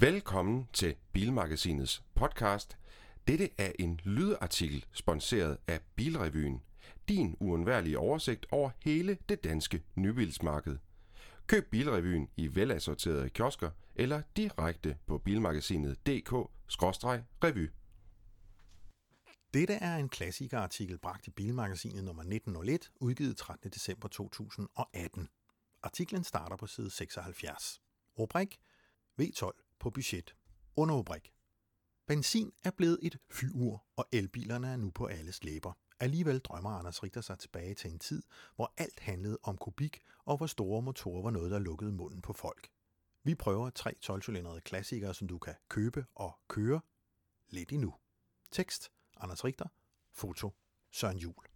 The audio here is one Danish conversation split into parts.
Velkommen til Bilmagasinets podcast. Dette er en lydartikel sponsoreret af Bilrevyen. Din uundværlige oversigt over hele det danske nybilsmarked. Køb Bilrevyen i velassorterede kiosker eller direkte på bilmagasinet.dk-revy. Dette er en klassikerartikel bragt i Bilmagasinet nummer 1901, udgivet 13. december 2018. Artiklen starter på side 76. Rubrik V12 på budget. Underrubrik. Benzin er blevet et fyur, og elbilerne er nu på alles læber. Alligevel drømmer Anders Richter sig tilbage til en tid, hvor alt handlede om kubik, og hvor store motorer var noget, der lukkede munden på folk. Vi prøver tre 12-cylindrede klassikere, som du kan købe og køre lidt endnu. Tekst Anders Richter. Foto Søren Jul.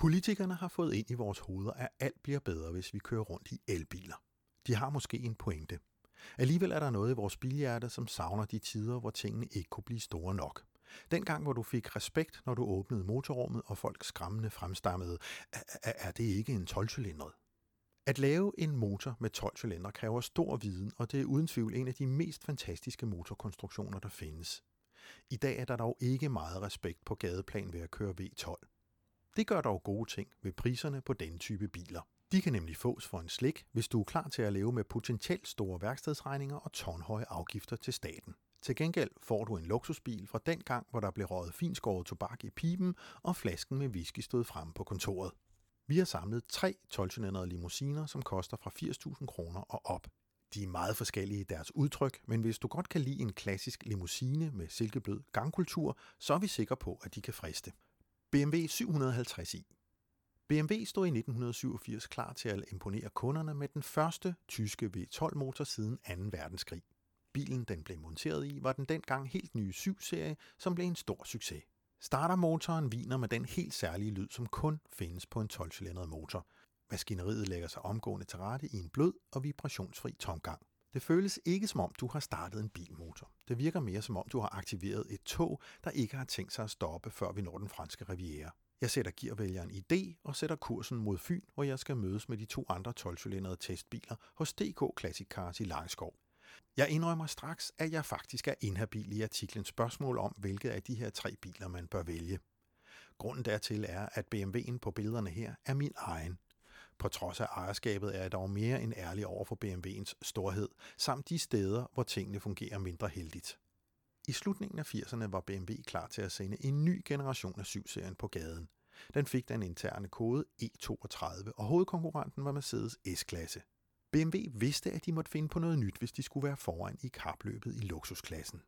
Politikerne har fået ind i vores hoveder, at alt bliver bedre, hvis vi kører rundt i elbiler. De har måske en pointe. Alligevel er der noget i vores bilhjerte, som savner de tider, hvor tingene ikke kunne blive store nok. Dengang, hvor du fik respekt, når du åbnede motorrummet, og folk skræmmende fremstammede, er det ikke en 12 -cylindret? At lave en motor med 12 cylinder kræver stor viden, og det er uden tvivl en af de mest fantastiske motorkonstruktioner, der findes. I dag er der dog ikke meget respekt på gadeplan ved at køre V12. Det gør dog gode ting ved priserne på denne type biler. De kan nemlig fås for en slik, hvis du er klar til at leve med potentielt store værkstedsregninger og tårnhøje afgifter til staten. Til gengæld får du en luksusbil fra den gang, hvor der blev røget finskåret tobak i pipen, og flasken med whisky stod frem på kontoret. Vi har samlet tre 12 limousiner, som koster fra 80.000 kroner og op. De er meget forskellige i deres udtryk, men hvis du godt kan lide en klassisk limousine med silkeblød gangkultur, så er vi sikre på, at de kan friste. BMW 750i BMW stod i 1987 klar til at imponere kunderne med den første tyske V12-motor siden 2. verdenskrig. Bilen den blev monteret i var den dengang helt nye 7-serie, som blev en stor succes. Startermotoren viner med den helt særlige lyd, som kun findes på en 12-cylindret motor. Maskineriet lægger sig omgående til rette i en blød og vibrationsfri tomgang. Det føles ikke som om, du har startet en bilmotor. Det virker mere som om, du har aktiveret et tog, der ikke har tænkt sig at stoppe, før vi når den franske riviera. Jeg sætter gearvælgeren i D og sætter kursen mod Fyn, hvor jeg skal mødes med de to andre 12-cylindrede testbiler hos DK Classic Cars i Langskov. Jeg indrømmer straks, at jeg faktisk er inhabil i artiklens spørgsmål om, hvilket af de her tre biler man bør vælge. Grunden dertil er, at BMW'en på billederne her er min egen. På trods af ejerskabet er jeg dog mere end ærlig over for BMW'ens storhed, samt de steder, hvor tingene fungerer mindre heldigt. I slutningen af 80'erne var BMW klar til at sende en ny generation af 7-serien på gaden. Den fik den interne kode E32, og hovedkonkurrenten var Mercedes S-klasse. BMW vidste, at de måtte finde på noget nyt, hvis de skulle være foran i kapløbet i luksusklassen.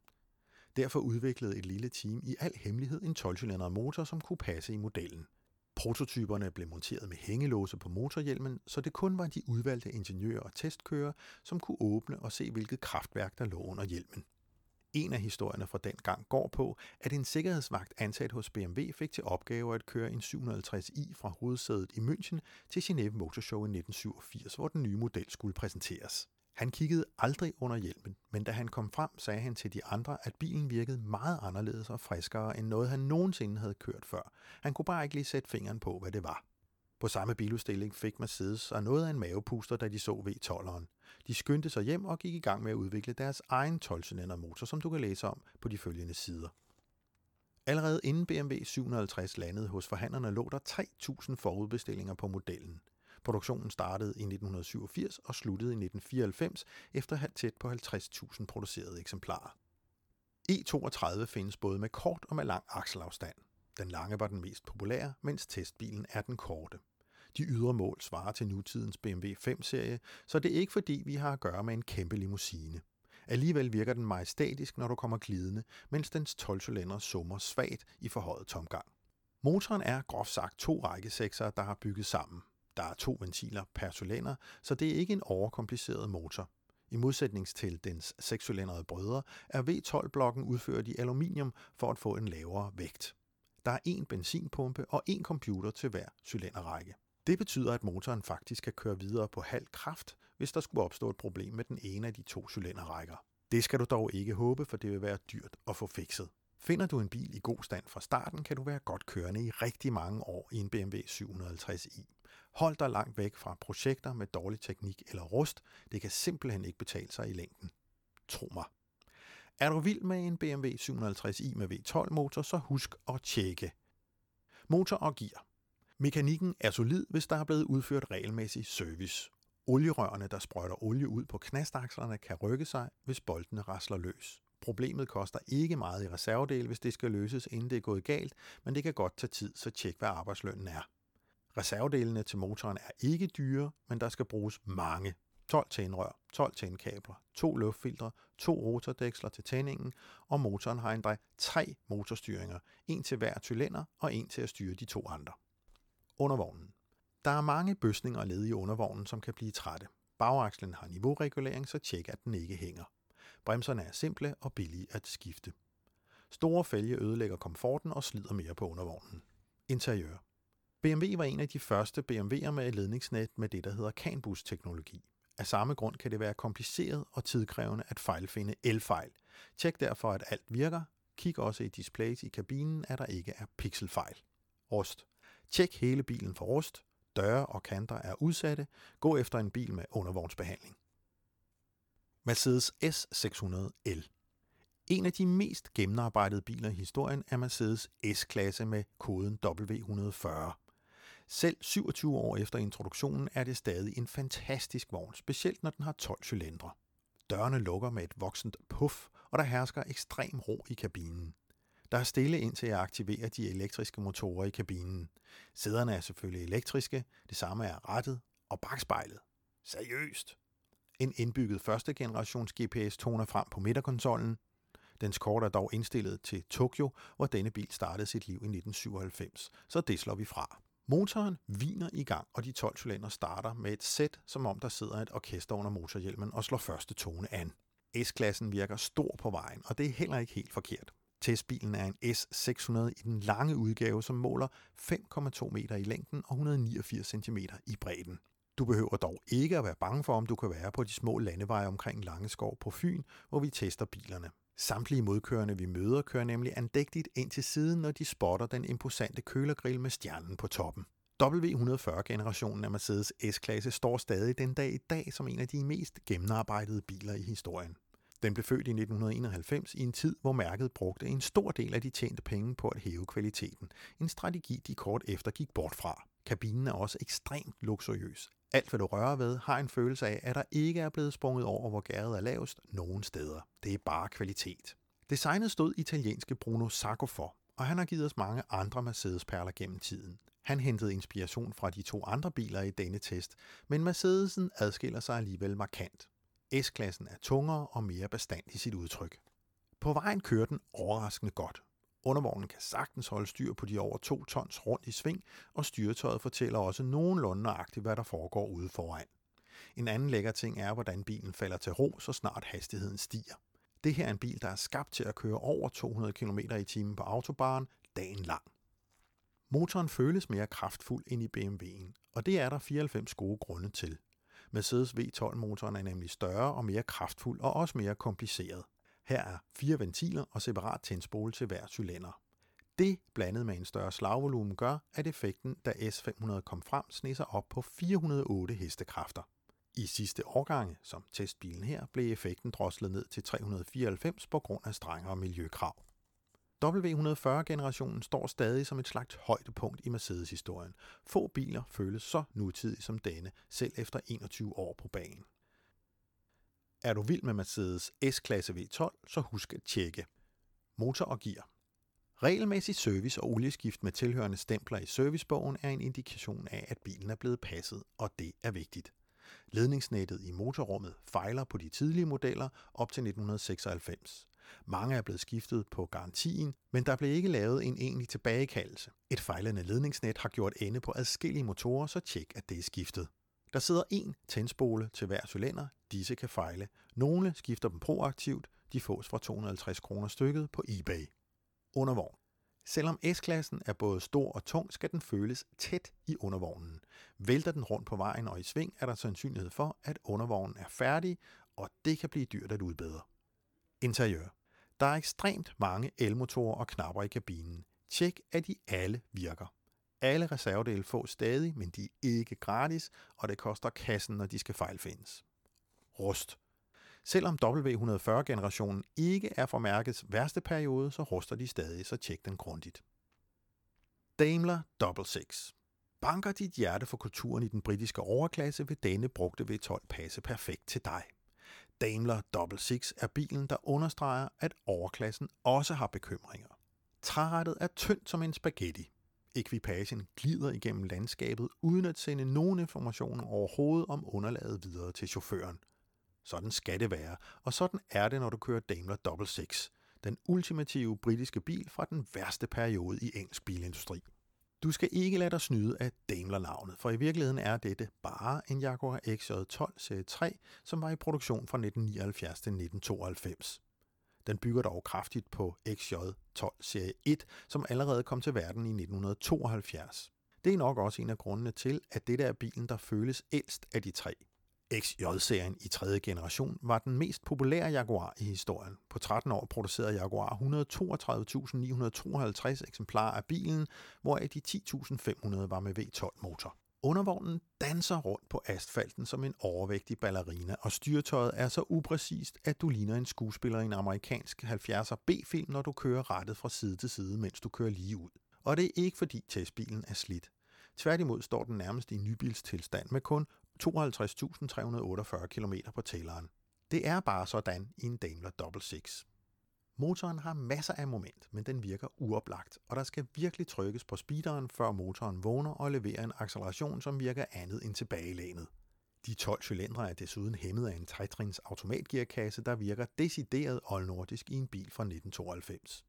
Derfor udviklede et lille team i al hemmelighed en 12 motor, som kunne passe i modellen. Prototyperne blev monteret med hængelåse på motorhjelmen, så det kun var de udvalgte ingeniører og testkører, som kunne åbne og se, hvilket kraftværk der lå under hjelmen. En af historierne fra den gang går på, at en sikkerhedsvagt ansat hos BMW fik til opgave at køre en 750i fra hovedsædet i München til Genève Motor Show i 1987, hvor den nye model skulle præsenteres. Han kiggede aldrig under hjelmen, men da han kom frem, sagde han til de andre, at bilen virkede meget anderledes og friskere end noget, han nogensinde havde kørt før. Han kunne bare ikke lige sætte fingeren på, hvad det var. På samme biludstilling fik Mercedes og noget af en mavepuster, da de så V12'eren. De skyndte sig hjem og gik i gang med at udvikle deres egen 12 motor, som du kan læse om på de følgende sider. Allerede inden BMW 750 landede hos forhandlerne lå der 3.000 forudbestillinger på modellen. Produktionen startede i 1987 og sluttede i 1994 efter at have tæt på 50.000 producerede eksemplarer. E32 findes både med kort og med lang akselafstand. Den lange var den mest populære, mens testbilen er den korte. De ydre mål svarer til nutidens BMW 5-serie, så det er ikke fordi, vi har at gøre med en kæmpe limousine. Alligevel virker den majestætisk, når du kommer glidende, mens dens 12 cylinder summer svagt i forhøjet tomgang. Motoren er groft sagt to rækkesekser, der har bygget sammen. Der er to ventiler per cylinder, så det er ikke en overkompliceret motor. I modsætning til dens sekscylindrede brødre er V12-blokken udført i aluminium for at få en lavere vægt. Der er én benzinpumpe og én computer til hver cylinderrække. Det betyder, at motoren faktisk kan køre videre på halv kraft, hvis der skulle opstå et problem med den ene af de to cylinderrækker. Det skal du dog ikke håbe, for det vil være dyrt at få fikset. Finder du en bil i god stand fra starten, kan du være godt kørende i rigtig mange år i en BMW 750i. Hold dig langt væk fra projekter med dårlig teknik eller rust. Det kan simpelthen ikke betale sig i længden. Tro mig. Er du vild med en BMW 750i med V12-motor, så husk at tjekke. Motor og gear. Mekanikken er solid, hvis der er blevet udført regelmæssig service. Olierørene, der sprøjter olie ud på knastakslerne, kan rykke sig, hvis boltene rasler løs. Problemet koster ikke meget i reservedel, hvis det skal løses, inden det er gået galt, men det kan godt tage tid, så tjek, hvad arbejdslønnen er. Reservedelene til motoren er ikke dyre, men der skal bruges mange. 12 tændrør, 12 tændkabler, to luftfiltre, to rotordæksler til tændingen, og motoren har endda tre motorstyringer, en til hver cylinder og en til at styre de to andre. Undervognen. Der er mange bøsninger og led i undervognen, som kan blive trætte. Bagakslen har niveauregulering, så tjek, at den ikke hænger. Bremserne er simple og billige at skifte. Store fælge ødelægger komforten og slider mere på undervognen. Interiør. BMW var en af de første BMW'er med et ledningsnet med det, der hedder CAN-bus-teknologi. Af samme grund kan det være kompliceret og tidkrævende at fejlfinde elfejl. Tjek derfor, at alt virker. Kig også i displays i kabinen, at der ikke er pixelfejl. Rust. Tjek hele bilen for rust. Døre og kanter er udsatte. Gå efter en bil med undervognsbehandling. Mercedes S600L. En af de mest gennemarbejdede biler i historien er Mercedes S-klasse med koden W140. Selv 27 år efter introduktionen er det stadig en fantastisk vogn, specielt når den har 12 cylindre. Dørene lukker med et voksent puff, og der hersker ekstrem ro i kabinen. Der er stille indtil jeg aktiverer de elektriske motorer i kabinen. Sæderne er selvfølgelig elektriske, det samme er rettet og bagspejlet. Seriøst! En indbygget første generations GPS toner frem på midterkonsollen. Dens kort er dog indstillet til Tokyo, hvor denne bil startede sit liv i 1997, så det slår vi fra. Motoren viner i gang, og de 12 cylinder starter med et sæt, som om der sidder et orkester under motorhjelmen og slår første tone an. S-klassen virker stor på vejen, og det er heller ikke helt forkert. Testbilen er en S600 i den lange udgave, som måler 5,2 meter i længden og 189 cm i bredden. Du behøver dog ikke at være bange for, om du kan være på de små landeveje omkring Langeskov på Fyn, hvor vi tester bilerne. Samtlige modkørende, vi møder, kører nemlig andægtigt ind til siden, når de spotter den imposante kølergrill med stjernen på toppen. W140-generationen af Mercedes S-klasse står stadig den dag i dag som en af de mest gennemarbejdede biler i historien. Den blev født i 1991 i en tid, hvor mærket brugte en stor del af de tjente penge på at hæve kvaliteten. En strategi, de kort efter gik bort fra. Kabinen er også ekstremt luksuriøs. Alt, hvad du rører ved, har en følelse af, at der ikke er blevet sprunget over, hvor gæret er lavest nogen steder. Det er bare kvalitet. Designet stod italienske Bruno Sacco for, og han har givet os mange andre Mercedes-perler gennem tiden. Han hentede inspiration fra de to andre biler i denne test, men Mercedesen adskiller sig alligevel markant. S-klassen er tungere og mere bestand i sit udtryk. På vejen kører den overraskende godt. Undervognen kan sagtens holde styr på de over 2 tons rundt i sving, og styretøjet fortæller også nogenlunde nøjagtigt, hvad der foregår ude foran. En anden lækker ting er, hvordan bilen falder til ro, så snart hastigheden stiger. Det her er en bil, der er skabt til at køre over 200 km i timen på autobahn dagen lang. Motoren føles mere kraftfuld end i BMW'en, og det er der 94 gode grunde til. Mercedes V12-motoren er nemlig større og mere kraftfuld og også mere kompliceret. Her er fire ventiler og separat tændspole til hver cylinder. Det blandet med en større slagvolumen gør, at effekten, da S500 kom frem, sned sig op på 408 hestekræfter. I sidste årgange, som testbilen her, blev effekten droslet ned til 394 på grund af strengere miljøkrav. W140-generationen står stadig som et slags højdepunkt i Mercedes-historien. Få biler føles så nutidige som denne, selv efter 21 år på banen. Er du vild med Mercedes S-klasse V12, så husk at tjekke. Motor og gear. Regelmæssig service og olieskift med tilhørende stempler i servicebogen er en indikation af, at bilen er blevet passet, og det er vigtigt. Ledningsnettet i motorrummet fejler på de tidlige modeller op til 1996. Mange er blevet skiftet på garantien, men der blev ikke lavet en egentlig tilbagekaldelse. Et fejlende ledningsnet har gjort ende på adskillige motorer, så tjek, at det er skiftet. Der sidder en tændspole til hver cylinder. Disse kan fejle. Nogle skifter dem proaktivt. De fås fra 250 kroner stykket på eBay. Undervogn. Selvom S-klassen er både stor og tung, skal den føles tæt i undervognen. Vælter den rundt på vejen og i sving, er der sandsynlighed for, at undervognen er færdig, og det kan blive dyrt at udbedre. Interiør. Der er ekstremt mange elmotorer og knapper i kabinen. Tjek, at de alle virker. Alle reservedele fås stadig, men de er ikke gratis, og det koster kassen, når de skal fejlfindes. Rust. Selvom W140-generationen ikke er fra mærkets værste periode, så ruster de stadig, så tjek den grundigt. Daimler Double Six. Banker dit hjerte for kulturen i den britiske overklasse, vil denne brugte V12 passe perfekt til dig. Daimler Double Six er bilen, der understreger, at overklassen også har bekymringer. Trærettet er tyndt som en spaghetti. Ekvipagen glider igennem landskabet uden at sende nogen informationer overhovedet om underlaget videre til chaufføren. Sådan skal det være, og sådan er det, når du kører Daimler Double Six, den ultimative britiske bil fra den værste periode i engelsk bilindustri. Du skal ikke lade dig snyde af Daimler-navnet, for i virkeligheden er dette bare en Jaguar XJ12 Serie 3, som var i produktion fra 1979 til 1992. Den bygger dog kraftigt på XJ12 Serie 1, som allerede kom til verden i 1972. Det er nok også en af grundene til, at dette er bilen, der føles ældst af de tre. XJ-serien i tredje generation var den mest populære Jaguar i historien. På 13 år producerede Jaguar 132.952 eksemplarer af bilen, hvoraf de 10.500 var med V12-motor. Undervognen danser rundt på asfalten som en overvægtig ballerina, og styretøjet er så upræcist, at du ligner en skuespiller i en amerikansk 70'er B-film, når du kører rettet fra side til side, mens du kører lige ud. Og det er ikke fordi testbilen er slidt. Tværtimod står den nærmest i nybilstilstand med kun 52.348 km på tælleren. Det er bare sådan i en Daimler Double Six. Motoren har masser af moment, men den virker uoplagt, og der skal virkelig trykkes på speederen, før motoren vågner og leverer en acceleration, som virker andet end tilbagelænet. De 12 cylindre er desuden hæmmet af en trætrins automatgearkasse, der virker decideret oldnordisk i en bil fra 1992.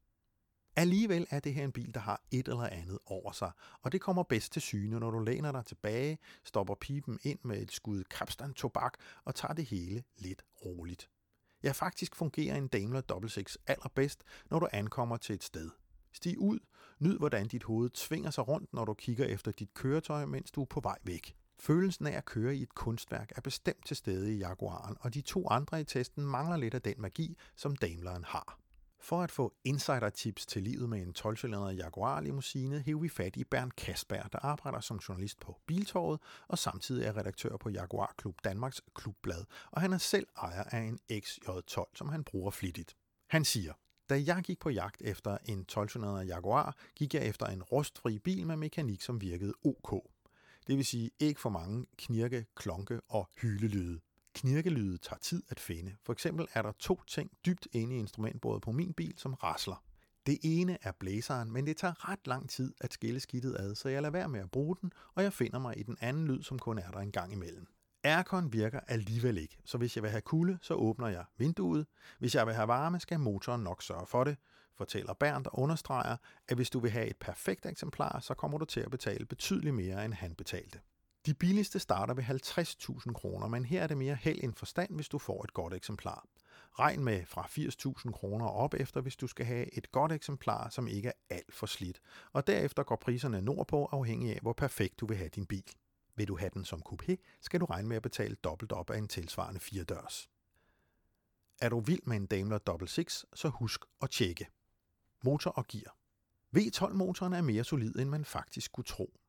Alligevel er det her en bil, der har et eller andet over sig, og det kommer bedst til syne, når du læner dig tilbage, stopper pipen ind med et skud kapstand tobak og tager det hele lidt roligt. Ja, faktisk fungerer en Daimler Double Six allerbedst, når du ankommer til et sted. Stig ud, nyd hvordan dit hoved tvinger sig rundt, når du kigger efter dit køretøj, mens du er på vej væk. Følelsen af at køre i et kunstværk er bestemt til stede i Jaguaren, og de to andre i testen mangler lidt af den magi, som Daimleren har. For at få insider-tips til livet med en 12 Jaguar limousine, hæver vi fat i Bernd Kasper, der arbejder som journalist på Biltorvet og samtidig er redaktør på Jaguar Klub Danmarks klubblad, og han er selv ejer af en XJ12, som han bruger flittigt. Han siger, da jeg gik på jagt efter en 12 Jaguar, gik jeg efter en rustfri bil med mekanik, som virkede OK. Det vil sige ikke for mange knirke, klonke og hylelyde. Knirkelyde tager tid at finde. For eksempel er der to ting dybt inde i instrumentbordet på min bil, som rasler. Det ene er blæseren, men det tager ret lang tid at skille skidtet ad, så jeg lader være med at bruge den, og jeg finder mig i den anden lyd, som kun er der en gang imellem. Aircon virker alligevel ikke, så hvis jeg vil have kulde, så åbner jeg vinduet. Hvis jeg vil have varme, skal motoren nok sørge for det, fortæller Bernd og understreger, at hvis du vil have et perfekt eksemplar, så kommer du til at betale betydeligt mere, end han betalte. De billigste starter ved 50.000 kroner, men her er det mere held end forstand, hvis du får et godt eksemplar. Regn med fra 80.000 kroner op efter, hvis du skal have et godt eksemplar, som ikke er alt for slidt. Og derefter går priserne nordpå afhængig af, hvor perfekt du vil have din bil. Vil du have den som coupé, skal du regne med at betale dobbelt op af en tilsvarende 4 dørs. Er du vild med en Daimler Double Six, så husk at tjekke. Motor og gear. V12-motoren er mere solid, end man faktisk kunne tro.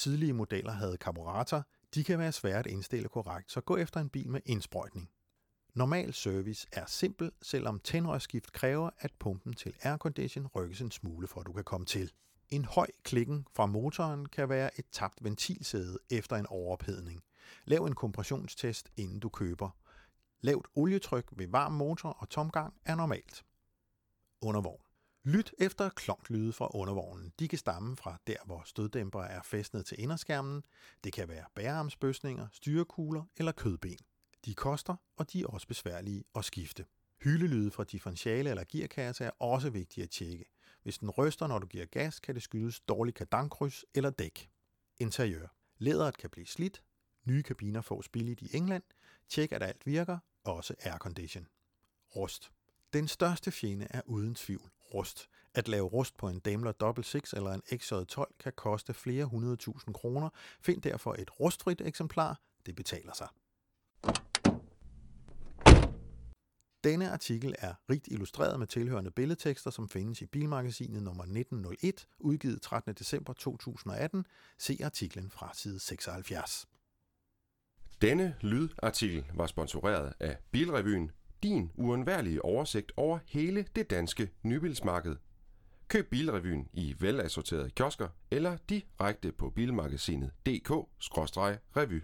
Tidlige modeller havde karburator, de kan være svære at indstille korrekt, så gå efter en bil med indsprøjtning. Normal service er simpel, selvom tændrørsskift kræver, at pumpen til aircondition rykkes en smule, for at du kan komme til. En høj klikken fra motoren kan være et tabt ventilsæde efter en overophedning. Lav en kompressionstest, inden du køber. Lavt olietryk ved varm motor og tomgang er normalt. Undervogn. Lyt efter klonklyde fra undervognen. De kan stamme fra der, hvor støddæmper er fæstnet til inderskærmen. Det kan være bærearmsbøsninger, styrekugler eller kødben. De koster, og de er også besværlige at skifte. Hylelyde fra differentiale eller gearkasse er også vigtige at tjekke. Hvis den ryster, når du giver gas, kan det skyldes dårlig kadankryds eller dæk. Interiør. Læderet kan blive slidt. Nye kabiner fås billigt i England. Tjek, at alt virker. Også aircondition. Rust. Den største fjende er uden tvivl rust. At lave rust på en Daimler Double Six eller en XJ12 kan koste flere hundrede tusind kroner. Find derfor et rustfrit eksemplar. Det betaler sig. Denne artikel er rigt illustreret med tilhørende billedtekster, som findes i Bilmagasinet nummer 1901, udgivet 13. december 2018. Se artiklen fra side 76. Denne lydartikel var sponsoreret af Bilrevyen, din uundværlige oversigt over hele det danske nybilsmarked. Køb Bilrevyen i velassorterede kiosker eller direkte på bilmagasinet.dk-revy.